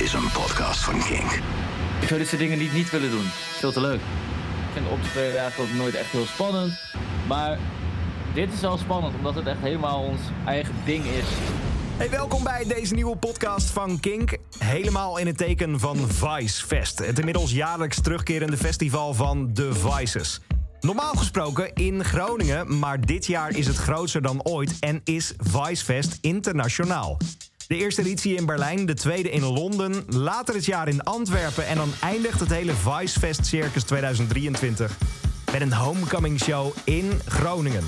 is een podcast van King. Ik zou dit soort dingen niet, niet willen doen. Veel te leuk. Ik vind optreden eigenlijk ook nooit echt heel spannend. Maar dit is wel spannend, omdat het echt helemaal ons eigen ding is. Hey, welkom bij deze nieuwe podcast van Kink. Helemaal in het teken van Vice Fest. Het inmiddels jaarlijks terugkerende festival van The Vices. Normaal gesproken in Groningen, maar dit jaar is het groter dan ooit en is Vice Fest internationaal. De eerste editie in Berlijn, de tweede in Londen, later het jaar in Antwerpen en dan eindigt het hele Vice Fest Circus 2023 met een homecoming show in Groningen.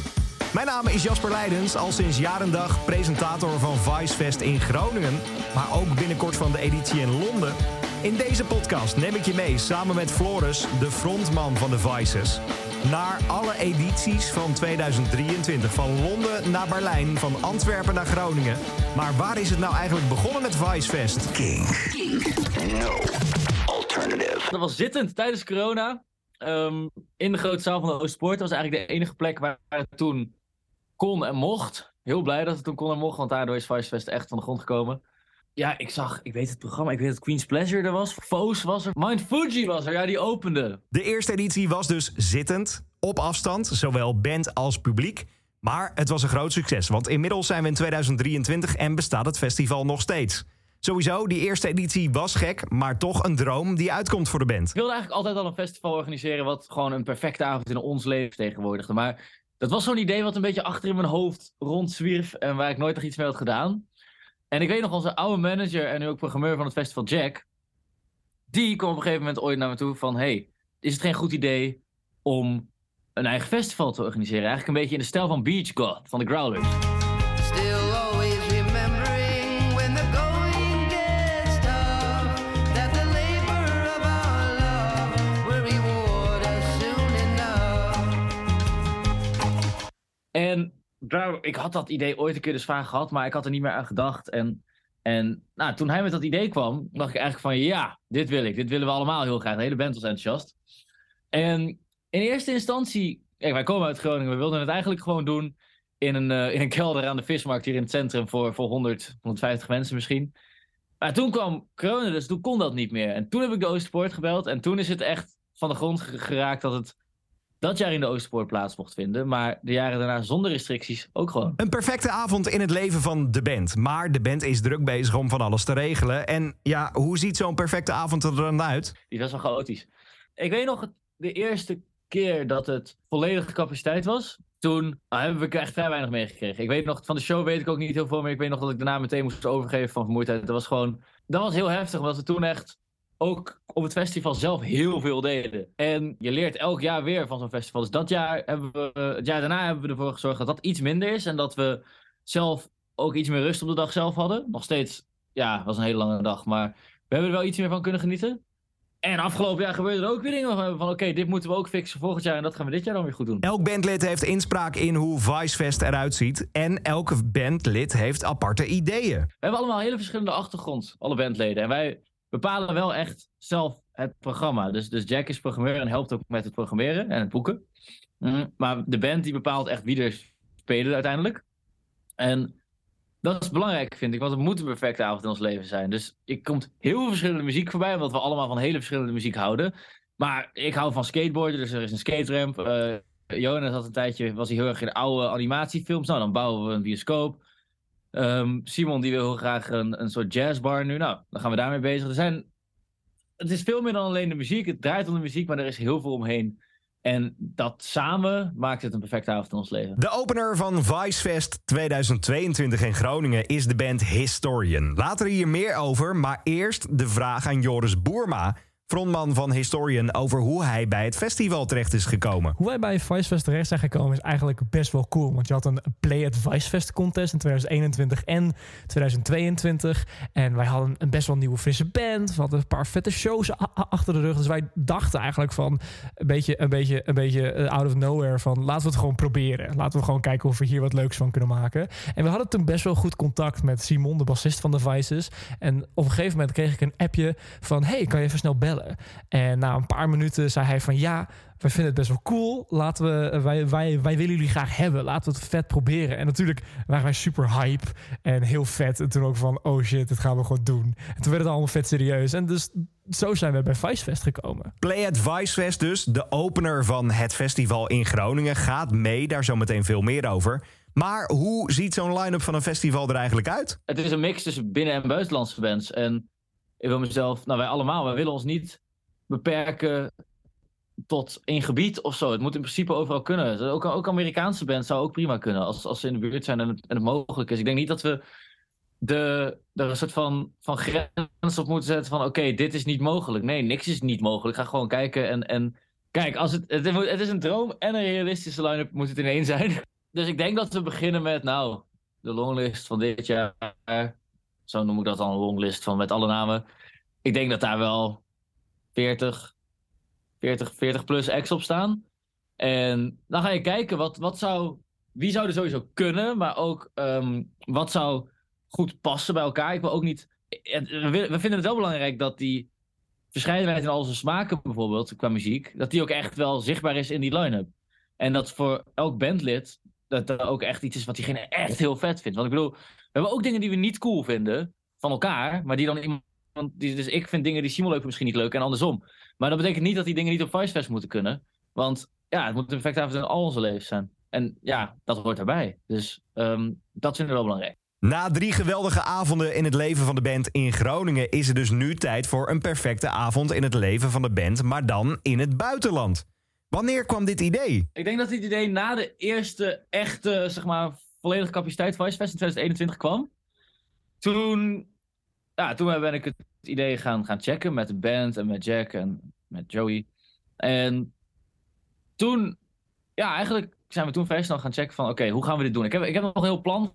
Mijn naam is Jasper Leidens, al sinds jaar en dag presentator van Vice Fest in Groningen, maar ook binnenkort van de editie in Londen. In deze podcast neem ik je mee samen met Floris, de frontman van de Vices, naar alle edities van 2023. Van Londen naar Berlijn, van Antwerpen naar Groningen. Maar waar is het nou eigenlijk begonnen met Vice Fest? King. No alternative. Dat was zittend tijdens corona. ehm, in de grote zaal van de Oostpoort. Dat was eigenlijk de enige plek waar het toen kon en mocht. Heel blij dat het toen kon en mocht, want daardoor is Vice Fest echt van de grond gekomen. Ja, ik zag, ik weet het programma, ik weet dat Queen's Pleasure er was. Foos was er. Mind Fuji was er, ja, die opende. De eerste editie was dus zittend, op afstand, zowel band als publiek. Maar het was een groot succes, want inmiddels zijn we in 2023 en bestaat het festival nog steeds. Sowieso, die eerste editie was gek, maar toch een droom die uitkomt voor de band. Ik wilde eigenlijk altijd al een festival organiseren wat gewoon een perfecte avond in ons leven tegenwoordigde. Maar dat was zo'n idee wat een beetje achter in mijn hoofd rondzwierf en waar ik nooit nog iets mee had gedaan. En ik weet nog, onze oude manager en nu ook programmeur van het festival, Jack, die kwam op een gegeven moment ooit naar me toe van, hey, is het geen goed idee om een eigen festival te organiseren? Eigenlijk een beetje in de stijl van Beach God, van de Growlers. Still. En ik had dat idee ooit een keer dus vaak gehad, maar ik had er niet meer aan gedacht. En, en nou, toen hij met dat idee kwam, dacht ik eigenlijk van ja, dit wil ik. Dit willen we allemaal heel graag. De hele band was enthousiast. En in eerste instantie, kijk, wij komen uit Groningen. We wilden het eigenlijk gewoon doen in een, eh, in een kelder aan de vismarkt hier in het centrum voor, voor 100, 150 mensen misschien. Maar toen kwam corona, dus toen kon dat niet meer. En toen heb ik de Oostpoort gebeld. En toen is het echt van de grond ge- geraakt dat het dat jaar in de Oosterpoort plaats mocht vinden. Maar de jaren daarna zonder restricties ook gewoon. Een perfecte avond in het leven van de band. Maar de band is druk bezig om van alles te regelen. En ja, hoe ziet zo'n perfecte avond er dan uit? Die was wel chaotisch. Ik weet nog de eerste keer dat het volledige capaciteit was. Toen ah, hebben we echt vrij weinig meegekregen. Ik weet nog, van de show weet ik ook niet heel veel meer. Ik weet nog dat ik daarna meteen moest overgeven van vermoeidheid. Dat was gewoon, dat was heel heftig. Omdat we toen echt ook op het festival zelf heel veel deden. En je leert elk jaar weer van zo'n festival. Dus dat jaar hebben we, het jaar daarna hebben we ervoor gezorgd dat dat iets minder is. En dat we zelf ook iets meer rust op de dag zelf hadden. Nog steeds, ja, het was een hele lange dag. Maar we hebben er wel iets meer van kunnen genieten. En afgelopen jaar gebeurde er ook weer dingen van, van oké, dit moeten we ook fixen volgend jaar en dat gaan we dit jaar dan weer goed doen. Elk bandlid heeft inspraak in hoe Vice Fest eruit ziet. En elke bandlid heeft aparte ideeën. We hebben allemaal hele verschillende achtergrond, alle bandleden. En wij bepalen wel echt zelf het programma. Dus, dus Jack is programmeur en helpt ook met het programmeren en het boeken. Mhm. Maar de band die bepaalt echt wie er spelen uiteindelijk. En dat is belangrijk, vind ik, want het moet een perfecte avond in ons leven zijn. Dus er komt heel veel verschillende muziek voorbij, omdat we allemaal van hele verschillende muziek houden. Maar ik hou van skateboarden, dus er is een skateramp. Eh Jonas had een tijdje, was hij heel erg in oude animatiefilms. Nou, dan bouwen we een bioscoop. Ehm, Simon die wil heel graag een, een soort jazzbar nu. Nou, dan gaan we daarmee bezig. Er zijn, het is veel meer dan alleen de muziek. Het draait om de muziek, maar er is heel veel omheen. En dat samen maakt het een perfecte avond in ons leven. De opener van Vice Fest 2022 in Groningen is de band Historian. Later hier meer over, maar eerst de vraag aan Joris Boerma, frontman van Historian, over hoe hij bij het festival terecht is gekomen. Hoe wij bij Vice Fest terecht zijn gekomen is eigenlijk best wel cool. Want je had een Play at Vice Fest contest in 2021 en 2022. En wij hadden een best wel nieuwe frisse band. We hadden een paar vette shows achter de rug. Dus wij dachten eigenlijk van een beetje, een beetje, een beetje eh, out of nowhere van laten we het gewoon proberen. Laten we gewoon kijken of we hier wat leuks van kunnen maken. En we hadden toen best wel goed contact met Simon, de bassist van de Vices. En op een gegeven moment kreeg ik een appje van hey, kan je even snel bellen? En na een paar minuten zei hij van ja, wij vinden het best wel cool. Laten we, wij, wij, wij willen jullie graag hebben. Laten we het vet proberen. En natuurlijk waren wij super hype en heel vet. En toen ook van oh shit, dit gaan we gewoon doen. En toen werd het allemaal vet serieus. En dus zo zijn we bij Vicefest gekomen. Play at Vicefest dus, de opener van het festival in Groningen, gaat mee. Daar zometeen veel meer over. Maar hoe ziet zo'n line-up van een festival er eigenlijk uit? Het is een mix tussen binnen- en buitenlandse bands. En ik wil mezelf, nou wij allemaal, wij willen ons niet beperken tot één gebied of zo. Het moet in principe overal kunnen. Ook, ook Amerikaanse bands zou ook prima kunnen als, als ze in de buurt zijn en het, en het mogelijk is. Ik denk niet dat we de, er een soort van, van grens op moeten zetten van oké, dit is niet mogelijk. Nee, niks is niet mogelijk. Ga gewoon kijken en, en kijk, als het, het, het is een droom en een realistische line-up moet het in één zijn. Dus ik denk dat we beginnen met, nou, de longlist van dit jaar. Zo noem ik dat dan, een longlist van met alle namen. Ik denk dat daar wel 40, 40, 40 plus acts op staan. En dan ga je kijken, wat, wat zou, wie zou er sowieso kunnen, maar ook ehm, wat zou goed passen bij elkaar. Ik wil ook niet. het- We, vinden het wel belangrijk dat die verscheidenheid in al zijn smaken, bijvoorbeeld qua muziek, dat die ook echt wel zichtbaar is in die line-up. En dat voor elk bandlid dat er ook echt iets is wat diegene echt heel vet vindt. Want ik bedoel, hebben ook dingen die we niet cool vinden van elkaar, maar die dan iemand. Die, dus ik vind dingen die Simon leuk vindt misschien niet leuk en andersom. Maar dat betekent niet dat die dingen niet op Vicefest moeten kunnen. Want ja, het moet een perfecte avond in al onze levens zijn. En ja, dat hoort erbij. Dus ehm, dat vinden we wel belangrijk. Na drie geweldige avonden in het leven van de band in Groningen is het dus nu tijd voor een perfecte avond in het leven van de band, maar dan in het buitenland. Wanneer kwam dit idee? Ik denk dat dit idee na de eerste echte, zeg maar, volledige capaciteit Vicefest in 2021 kwam. Toen, ja, toen ben ik het idee gaan, gaan checken met de band en met Jack en met Joey. En toen, ja, eigenlijk zijn we toen vrij snel gaan checken van, oké, hoe gaan we dit doen? Ik heb, ik heb nog een heel plan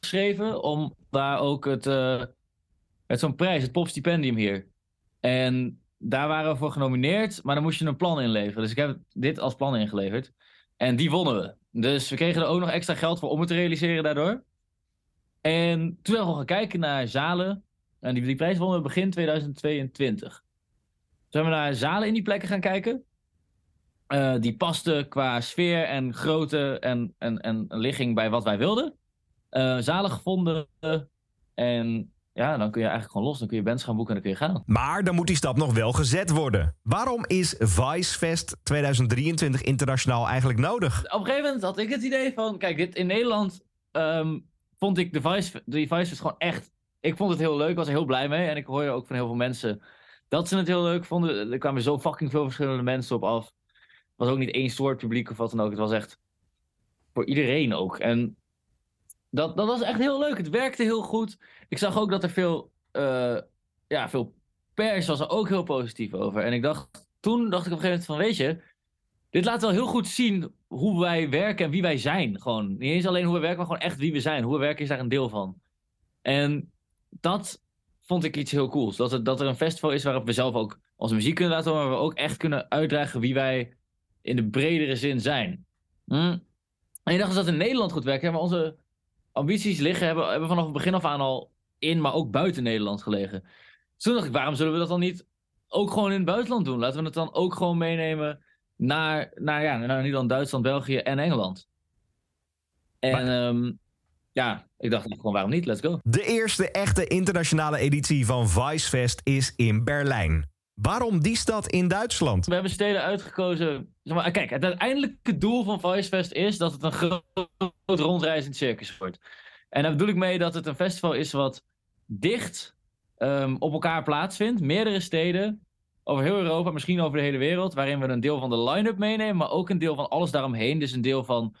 geschreven om daar ook het, eh het zo'n prijs, het popstipendium hier. En daar waren we voor genomineerd, maar dan moest je een plan inleveren. Dus ik heb dit als plan ingeleverd. En die wonnen we. Dus we kregen er ook nog extra geld voor om het te realiseren daardoor. En toen zijn we gaan kijken naar zalen. En die, die prijs wonnen we begin 2022. Toen zijn we naar zalen in die plekken gaan kijken. Eh, die pasten qua sfeer en grootte en, en, en ligging bij wat wij wilden. Eh, zalen gevonden. En ja, dan kun je eigenlijk gewoon los. Dan kun je bands gaan boeken en dan kun je gaan. Maar dan moet die stap nog wel gezet worden. Waarom is Vicefest 2023 internationaal eigenlijk nodig? op een gegeven moment had ik het idee van, kijk, dit in Nederland ehm, vond ik de Vice, de Vice Fest gewoon echt. Ik vond het heel leuk, was er heel blij mee. En ik hoor ook van heel veel mensen dat ze het heel leuk vonden. Er kwamen zo fucking veel verschillende mensen op af. Het was ook niet één soort publiek of wat dan ook. Het was echt voor iedereen ook. En dat, dat was echt heel leuk. Het werkte heel goed. Ik zag ook dat er veel, eh, ja, veel pers was er ook heel positief over. En ik dacht, toen dacht ik op een gegeven moment van, weet je, dit laat wel heel goed zien hoe wij werken en wie wij zijn. Gewoon, niet eens alleen hoe we werken, maar gewoon echt wie we zijn. Hoe we werken is daar een deel van. En dat vond ik iets heel cools. Dat, het, dat er een festival is waarop we zelf ook onze muziek kunnen laten horen, maar we ook echt kunnen uitdragen wie wij in de bredere zin zijn. Hm? En ik dacht dus dat in Nederland goed werkt, maar onze ambities liggen, hebben, hebben vanaf het begin af aan al in, maar ook buiten Nederland gelegen. Dus toen dacht ik, waarom zullen we dat dan niet ook gewoon in het buitenland doen? Laten we het dan ook gewoon meenemen naar, naar, ja, naar Nederland, Duitsland, België en Engeland. En ehm, ja, ik dacht gewoon, waarom niet? Let's go. De eerste echte internationale editie van Vicefest is in Berlijn. Waarom die stad in Duitsland? We hebben steden uitgekozen. Zeg maar, kijk, het uiteindelijke doel van Vicefest is dat het een groot rondreizend circus wordt. En daar bedoel ik mee dat het een festival is wat dicht ehm, op elkaar plaatsvindt. Meerdere steden over heel Europa, misschien over de hele wereld. Waarin we een deel van de line-up meenemen, maar ook een deel van alles daaromheen. Dus een deel van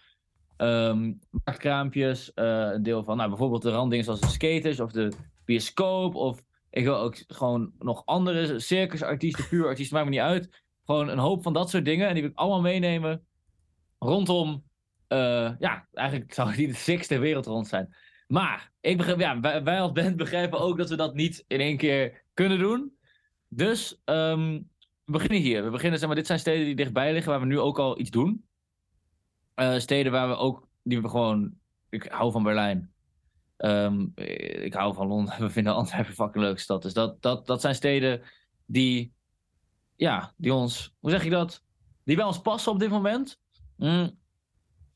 ehm marktkraampjes, eh, een deel van nou, bijvoorbeeld de randdingen zoals de skaters of de bioscoop. Of ik wil ook gewoon nog andere circusartiesten, puur artiesten, maakt me niet uit. Gewoon een hoop van dat soort dingen. En die wil ik allemaal meenemen rondom, eh, ja, eigenlijk zou die de sixte wereld rond zijn. Maar ik begrijp, ja, wij, wij als band begrijpen ook dat we dat niet in één keer kunnen doen. Dus ehm, we beginnen hier. We beginnen, zeg maar, dit zijn steden die dichtbij liggen, waar we nu ook al iets doen. Eh, steden waar we ook, die we gewoon, ik hou van Berlijn. Ehm, ik hou van Londen. We vinden Antwerpen een fucking leuke stad. Dus dat, dat, dat zijn steden die ja, die ons, hoe zeg je dat? Die bij ons passen op dit moment. Mm.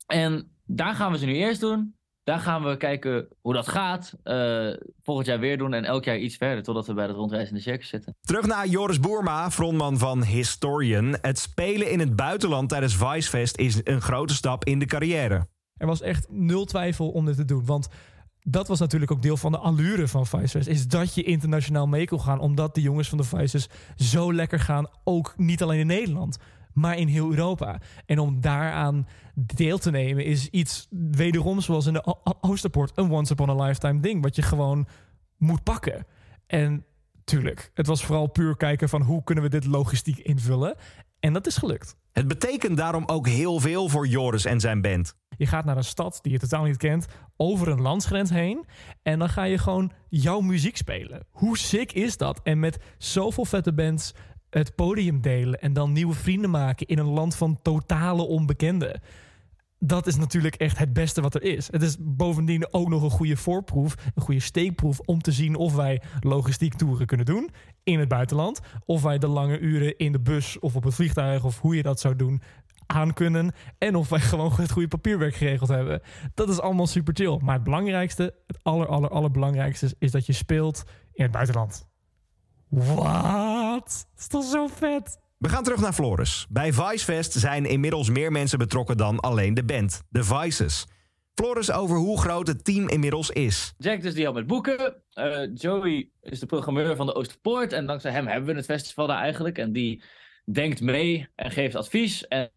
En daar gaan we ze nu eerst doen. Daar gaan we kijken hoe dat gaat. Eh, volgend jaar weer doen en elk jaar iets verder totdat we bij het rondreizende circus zitten. Terug naar Joris Boerma, frontman van Historian. Het spelen in het buitenland tijdens Vicefest is een grote stap in de carrière. Er was echt nul twijfel om dit te doen. Want dat was natuurlijk ook deel van de allure van Vicefest. Is dat je internationaal mee kon gaan. Omdat de jongens van de Vices zo lekker gaan. Ook niet alleen in Nederland. Maar in heel Europa. En om daaraan deel te nemen is iets wederom zoals in de O- O- Oosterpoort. Een once upon a lifetime ding. Wat je gewoon moet pakken. En tuurlijk, het was vooral puur kijken van hoe kunnen we dit logistiek invullen. En dat is gelukt. Het betekent daarom ook heel veel voor Joris en zijn band. Je gaat naar een stad die je totaal niet kent, over een landsgrens heen. En dan ga je gewoon jouw muziek spelen. Hoe sick is dat? En met zoveel vette bands het podium delen en dan nieuwe vrienden maken in een land van totale onbekenden. Dat is natuurlijk echt het beste wat er is. Het is bovendien ook nog een goede voorproef, een goede steekproef om te zien of wij logistiek toeren kunnen doen in het buitenland. Of wij de lange uren in de bus of op het vliegtuig of hoe je dat zou doen aan kunnen. En of wij gewoon het goede papierwerk geregeld hebben. Dat is allemaal super chill. Maar het belangrijkste, het aller, aller, allerbelangrijkste is, is dat je speelt in het buitenland. Wat? Dat is toch zo vet? We gaan terug naar Floris. Bij Vicefest zijn inmiddels meer mensen betrokken dan alleen de band, de Vices. Floris over hoe groot het team inmiddels is. Jack dus die helpt met boeken. Eh, Joey is de programmeur van de Oosterpoort. En dankzij hem hebben we het festival daar eigenlijk. En die denkt mee en geeft advies. En,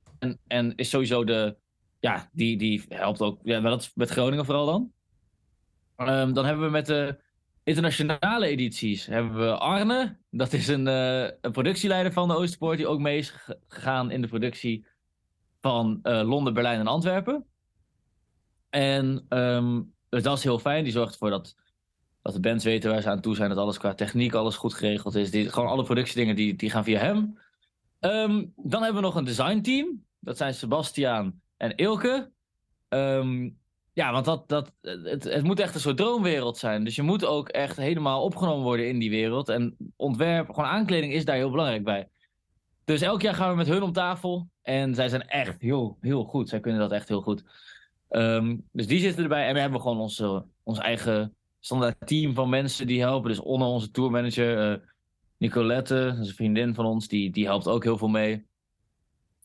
en, is sowieso de... Ja, die, die helpt ook ja, wel met Groningen vooral dan. Ehm, dan hebben we met de internationale edities hebben we Arne. Dat is een, eh, een productieleider van de Oosterpoort. Die ook mee is ge- gegaan in de productie van eh, Londen, Berlijn en Antwerpen. En ehm, dus dat is heel fijn. Die zorgt ervoor dat, dat de bands weten waar ze aan toe zijn. Dat alles qua techniek, alles goed geregeld is. Die, gewoon alle productiedingen die, die gaan via hem. Ehm, dan hebben we nog een designteam. Dat zijn Sebastiaan en Ilke. Ehm, ja, want dat, dat, het, het moet echt een soort droomwereld zijn. Dus je moet ook echt helemaal opgenomen worden in die wereld. En ontwerp, gewoon aankleding is daar heel belangrijk bij. Dus elk jaar gaan we met hun om tafel. En zij zijn echt heel, heel goed. Zij kunnen dat echt heel goed. Ehm, dus die zitten erbij. En we hebben gewoon onze, ons eigen standaard team van mensen die helpen. Dus Onne, onze tourmanager. eh Nicolette, een vriendin van ons. Die, die helpt ook heel veel mee.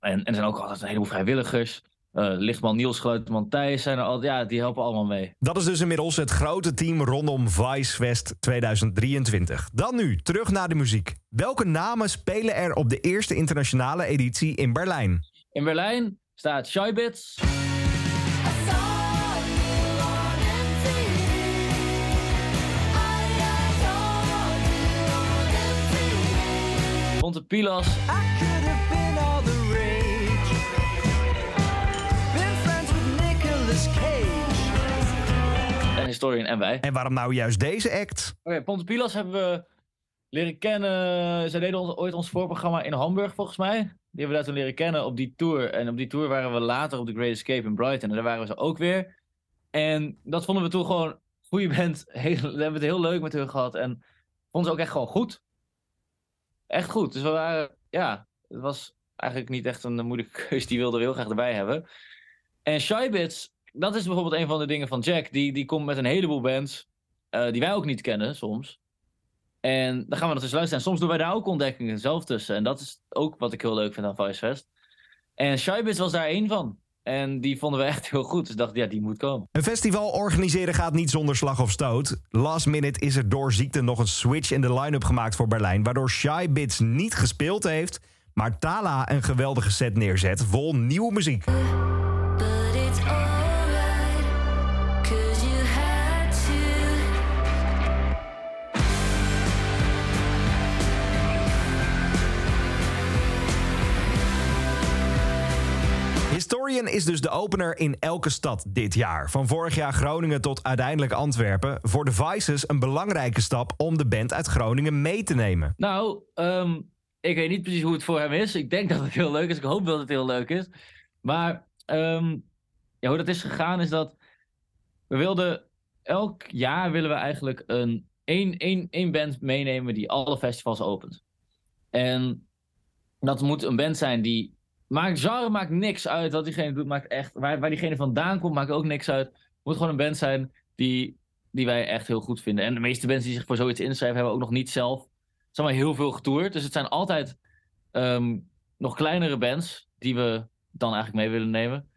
En, en er zijn ook altijd een heleboel vrijwilligers. Eh, lichtman Niels, Gleuteman Thijs zijn er al. Ja, die helpen allemaal mee. Dat is dus inmiddels het grote team rondom Vicefest 2023. Dan nu, terug naar de muziek. Welke namen spelen er op de eerste internationale editie in Berlijn? In Berlijn staat Shybits. Ponte Pilas Historian en wij. En waarom nou juist deze act? Oké, Ponte Pilas hebben we leren kennen. Zij deden ons- ooit ons voorprogramma in Hamburg, volgens mij. Die hebben we daar toen leren kennen op die tour. En op die tour waren we later op The Great Escape in Brighton. En daar waren we ze ook weer. En dat vonden we toen gewoon goede band. Heel, we hebben het heel leuk met hun gehad. En vonden ze ook echt gewoon goed. Echt goed. Dus we waren, ja, het was eigenlijk niet echt een moeilijke keus. Die wilden we heel graag erbij hebben. En Shybits, dat is bijvoorbeeld een van de dingen van Jack. Die, die komt met een heleboel bands. eh, die wij ook niet kennen soms. En dan gaan we dat dus luisteren. En soms doen wij daar ook ontdekkingen zelf tussen. En dat is ook wat ik heel leuk vind aan Vicefest. En Shybits was daar één van. En die vonden we echt heel goed. Dus dacht, ja, die moet komen. Een festival organiseren gaat niet zonder slag of stoot. Last minute is er door ziekte nog een switch in de line-up gemaakt voor Berlijn... waardoor Shy Bits niet gespeeld heeft... maar Tala een geweldige set neerzet vol nieuwe muziek. Historian is dus de opener in elke stad dit jaar. Van vorig jaar Groningen tot uiteindelijk Antwerpen. Voor de Vices een belangrijke stap om de band uit Groningen mee te nemen. Nou, ehm, ik weet niet precies hoe het voor hem is. Ik denk dat het heel leuk is. Ik hoop dat het heel leuk is. Maar ehm, hoe dat is gegaan is dat we wilden elk jaar willen we eigenlijk een één, één band meenemen die alle festivals opent. En dat moet een band zijn die. Maakt genre maakt niks uit wat diegene doet, maakt echt. Waar, waar diegene vandaan komt, maakt ook niks uit. Moet gewoon een band zijn die, die wij echt heel goed vinden. En de meeste bands die zich voor zoiets inschrijven, hebben ook nog niet zelf. Zeg maar heel veel getoerd. Dus het zijn altijd ehm, nog kleinere bands die we dan eigenlijk mee willen nemen.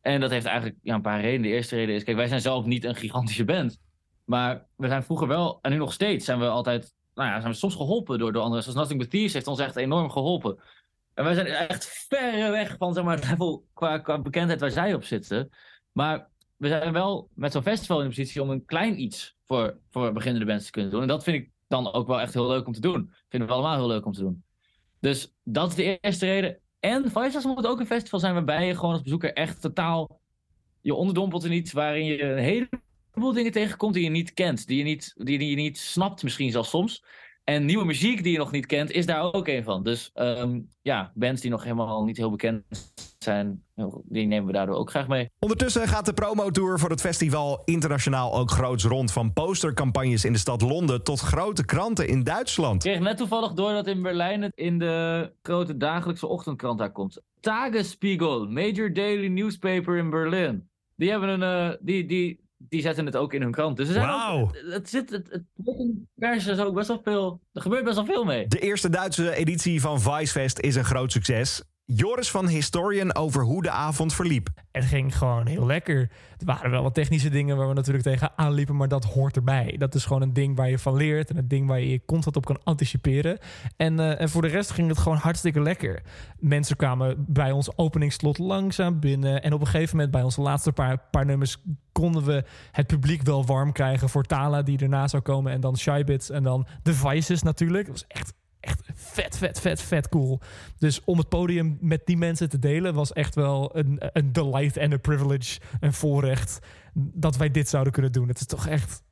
En dat heeft eigenlijk ja, een paar redenen. De eerste reden is, kijk, wij zijn zelf niet een gigantische band. Maar we zijn vroeger wel, en nu nog steeds, zijn we altijd, nou ja, zijn we soms geholpen door, door anderen. Zoals Nothing But Thieves heeft ons echt enorm geholpen. En wij zijn echt verre weg van, zeg maar, het level qua, qua bekendheid waar zij op zitten. Maar we zijn wel met zo'n festival in de positie om een klein iets voor, voor beginnende bands te kunnen doen. En dat vind ik dan ook wel echt heel leuk om te doen. Vinden we allemaal heel leuk om te doen. Dus dat is de eerste reden. En Vibes moet ook een festival zijn waarbij je gewoon als bezoeker echt totaal je onderdompelt in iets waarin je een heleboel dingen tegenkomt die je niet kent. Die je niet, die, die je niet snapt misschien zelfs soms. En nieuwe muziek die je nog niet kent, is daar ook een van. Dus ehm, ja, bands die nog helemaal niet heel bekend zijn, die nemen we daardoor ook graag mee. Ondertussen gaat de promotour voor het festival internationaal ook groots rond. Van postercampagnes in de stad Londen tot grote kranten in Duitsland. Ik kreeg net toevallig door dat in Berlijn het in de grote dagelijkse ochtendkrant daar komt. Tagesspiegel, major daily newspaper in Berlin. Die hebben een, eh, die, die, die zetten het ook in hun krant. Dus er zijn ook, het zit, het, het pers is ook best wel veel, er gebeurt best wel veel mee. De eerste Duitse editie van Vicefest is een groot succes. Joris van Historian over hoe de avond verliep. Het ging gewoon heel lekker. Er waren wel wat technische dingen waar we natuurlijk tegen aanliepen, maar dat hoort erbij. Dat is gewoon een ding waar je van leert en een ding waar je je constant op kan anticiperen. En, eh, en voor de rest ging het gewoon hartstikke lekker. Mensen kwamen bij ons openingsslot langzaam binnen. En op een gegeven moment bij onze laatste paar, paar nummers konden we het publiek wel warm krijgen voor Tala die erna zou komen. En dan Shybits en dan The Vices natuurlijk. Dat was echt echt vet, vet, vet, vet cool. Dus om het podium met die mensen te delen was echt wel een, een delight en een privilege, een voorrecht dat wij dit zouden kunnen doen. Het is toch echt.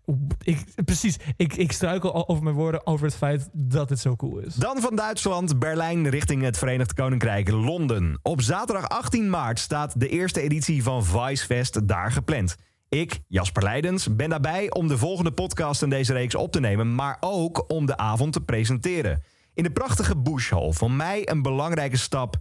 Ik, precies, ik, ik struikel over mijn woorden over het feit dat het zo cool is. Dan van Duitsland, Berlijn richting het Verenigd Koninkrijk, Londen. Op zaterdag 18 maart staat de eerste editie van Vicefest daar gepland. Ik, Jasper Leidens, ben daarbij om de volgende podcast in deze reeks op te nemen, maar ook om de avond te presenteren. In de prachtige Bush Hall, voor mij een belangrijke stap.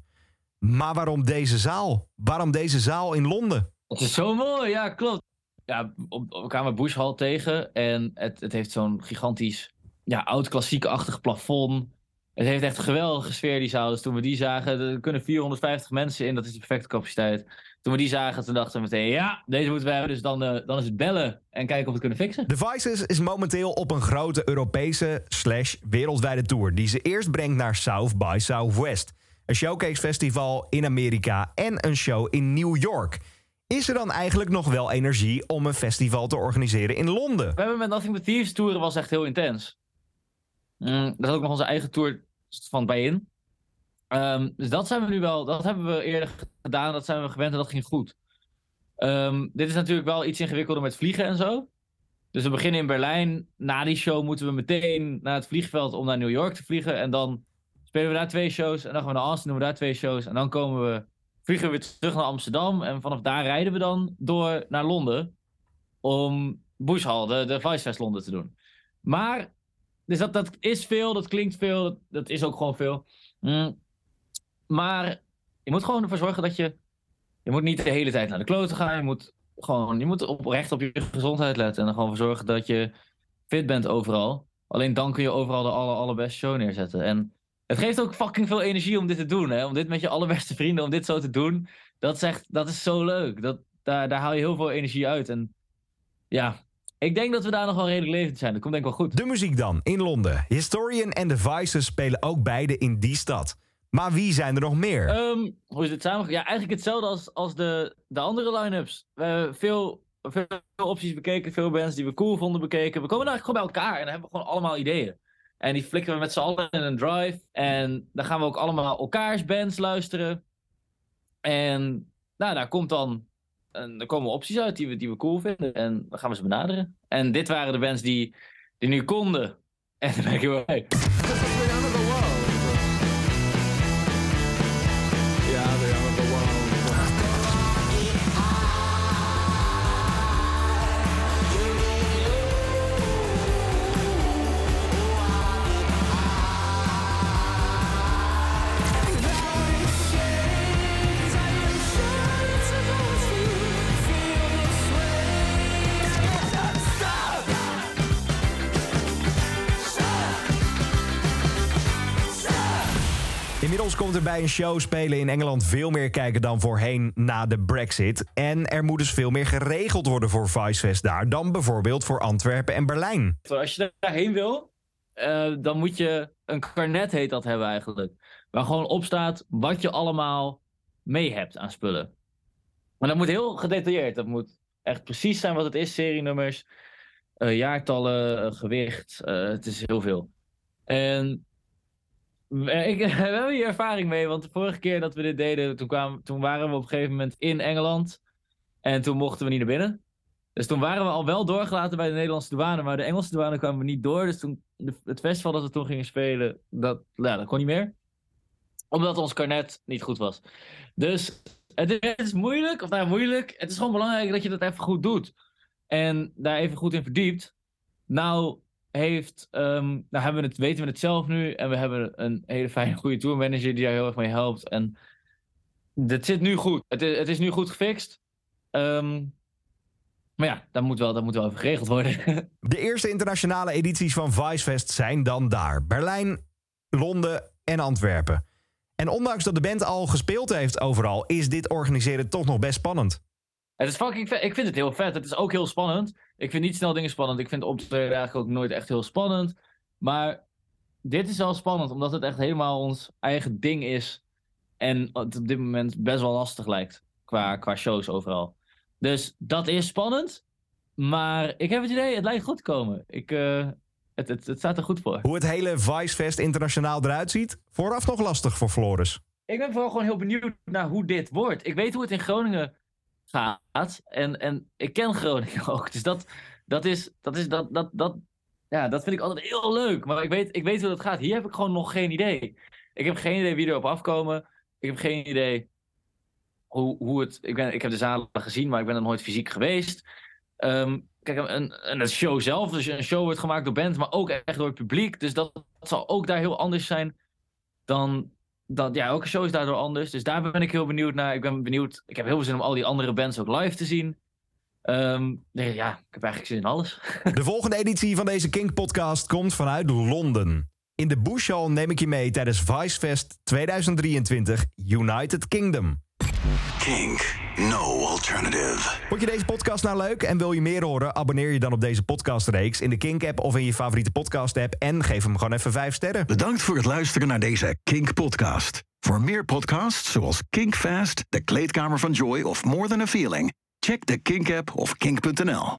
Maar waarom deze zaal? Waarom deze zaal in Londen? Het is zo mooi, ja, klopt. Ja, we kwamen Bush Hall tegen en het, het heeft zo'n gigantisch, ja, oud klassiek-achtig plafond. Het heeft echt een geweldige sfeer, die zaal. Dus toen we die zagen, er kunnen 450 mensen in, dat is de perfecte capaciteit. Toen we die zagen, toen dachten we meteen, ja, deze moeten we hebben. Dus dan, eh, dan is het bellen en kijken of we het kunnen fixen. The Vices is momenteel op een grote Europese slash wereldwijde tour... die ze eerst brengt naar South by Southwest. Een showcase festival in Amerika en een show in New York. Is er dan eigenlijk nog wel energie om een festival te organiseren in Londen? We hebben met Nothing But Thieves toeren was echt heel intens. Mm, dat is ook nog onze eigen tour van bij in. Ehm, dus dat zijn we nu wel, dat hebben we eerder gedaan, dat zijn we gewend en dat ging goed. Ehm, dit is natuurlijk wel iets ingewikkelder met vliegen en zo. Dus we beginnen in Berlijn. Na die show moeten we meteen naar het vliegveld om naar New York te vliegen. En dan spelen we daar twee shows. En dan gaan we naar Austin, doen we daar twee shows. En dan komen we, vliegen we weer terug naar Amsterdam. En vanaf daar rijden we dan door naar Londen. Om Bush de, de Londen te doen. Maar, dus dat, dat is veel, dat klinkt veel, dat, dat is ook gewoon veel. Mm. Maar je moet gewoon ervoor zorgen dat je. Je moet niet de hele tijd naar de kloten gaan. Je moet gewoon. Je moet oprecht op je gezondheid letten. En er gewoon voor zorgen dat je fit bent overal. Alleen dan kun je overal de aller, allerbeste show neerzetten. En het geeft ook fucking veel energie om dit te doen. Hè? Om dit met je allerbeste vrienden, om dit zo te doen. Dat is. Dat is zo leuk. Dat, daar, daar haal je heel veel energie uit. En ja. Ik denk dat we daar nog wel redelijk levend zijn. Dat komt denk ik wel goed. De muziek dan, in Londen. Historian en The Vices spelen ook beide in die stad. Maar wie zijn er nog meer? Ehm, hoe is het samen? Ja, eigenlijk hetzelfde als, als de, de andere line-ups. We hebben veel, veel opties bekeken, veel bands die we cool vonden bekeken. We komen eigenlijk gewoon bij elkaar en dan hebben we gewoon allemaal ideeën. En die flikken we met z'n allen in een drive. En dan gaan we ook allemaal elkaars bands luisteren. En nou, daar komt dan. En er komen opties uit die we, die we cool vinden. En dan gaan we ze benaderen. En dit waren de bands die, die nu konden. En dan ben ik heel blij. Komt er bij een show spelen in Engeland veel meer kijken dan voorheen na de Brexit. En er moet dus veel meer geregeld worden voor Vicefest daar dan bijvoorbeeld voor Antwerpen en Berlijn. Als je daarheen wil, eh, dan moet je een karnet heet dat hebben eigenlijk. Waar gewoon op staat wat je allemaal mee hebt aan spullen. Maar dat moet heel gedetailleerd. Dat moet echt precies zijn wat het is. Serienummers, eh, jaartallen, eh, gewicht. het is heel veel. En ik, we hebben hier ervaring mee. Want de vorige keer dat we dit deden, toen, kwamen, toen waren we op een gegeven moment in Engeland. En toen mochten we niet naar binnen. Dus toen waren we al wel doorgelaten bij de Nederlandse douane, maar de Engelse douane kwamen we niet door. Dus toen, het festival dat we toen gingen spelen, dat, ja, dat kon niet meer. Omdat ons karnet niet goed was. Dus het is, het is moeilijk, of nou moeilijk. Het is gewoon belangrijk dat je dat even goed doet. En daar even goed in verdiept. Nou, heeft, ehm, nou hebben we het, weten we het zelf nu. En we hebben een hele fijne, goede tourmanager die daar heel erg mee helpt. En het zit nu goed. Het is, het is nu goed gefixt. Ehm, maar ja, dat moet wel, dat moet wel even geregeld worden. De eerste internationale edities van Vicefest zijn dan daar. Berlijn, Londen en Antwerpen. En ondanks dat de band al gespeeld heeft overal, is dit organiseren toch nog best spannend. het is fucking vet. Ik vind het heel vet. Het is ook heel spannend. Ik vind niet snel dingen spannend. Ik vind optreden eigenlijk ook nooit echt heel spannend. Maar dit is wel spannend, omdat het echt helemaal ons eigen ding is. En het op dit moment best wel lastig lijkt. Qua, qua shows overal. Dus dat is spannend. Maar ik heb het idee, het lijkt goed te komen. Ik, eh, het, het, het staat er goed voor. Hoe het hele Vicefest internationaal eruit ziet, vooraf nog lastig voor Floris. Ik ben vooral gewoon heel benieuwd naar hoe dit wordt. Ik weet hoe het in Groningen gaat. En, en ik ken Groningen ook. Dus dat, dat is. Dat is dat, dat, dat, ja, dat vind ik altijd heel leuk. Maar ik weet, ik weet hoe dat gaat. Hier heb ik gewoon nog geen idee. Ik heb geen idee wie erop afkomen. Ik heb geen idee hoe, hoe het. Ik, ben, ik heb de zalen gezien, maar ik ben er nooit fysiek geweest. Ehm, kijk, een, een, een show zelf. Dus een show wordt gemaakt door bands, maar ook echt door het publiek. Dus dat zal ook daar heel anders zijn dan, dat, ja, elke show is daardoor anders. Dus daar ben ik heel benieuwd naar. Ik ben benieuwd. Ik heb heel veel zin om al die andere bands ook live te zien. Ehm, nee, ja, ik heb eigenlijk zin in alles. De volgende editie van deze Kink-podcast komt vanuit Londen. In de Bush Hall neem ik je mee tijdens Vicefest 2023 United Kingdom. Kink. No alternative. Vond je deze podcast nou leuk en wil je meer horen? Abonneer je dan op deze podcastreeks in de Kink-app of in je favoriete podcast-app en geef hem gewoon even 5 sterren. Bedankt voor het luisteren naar deze Kink podcast. Voor meer podcasts zoals Kink Fast, De Kleedkamer van Joy of More Than a Feeling, check de Kink app of kink.nl.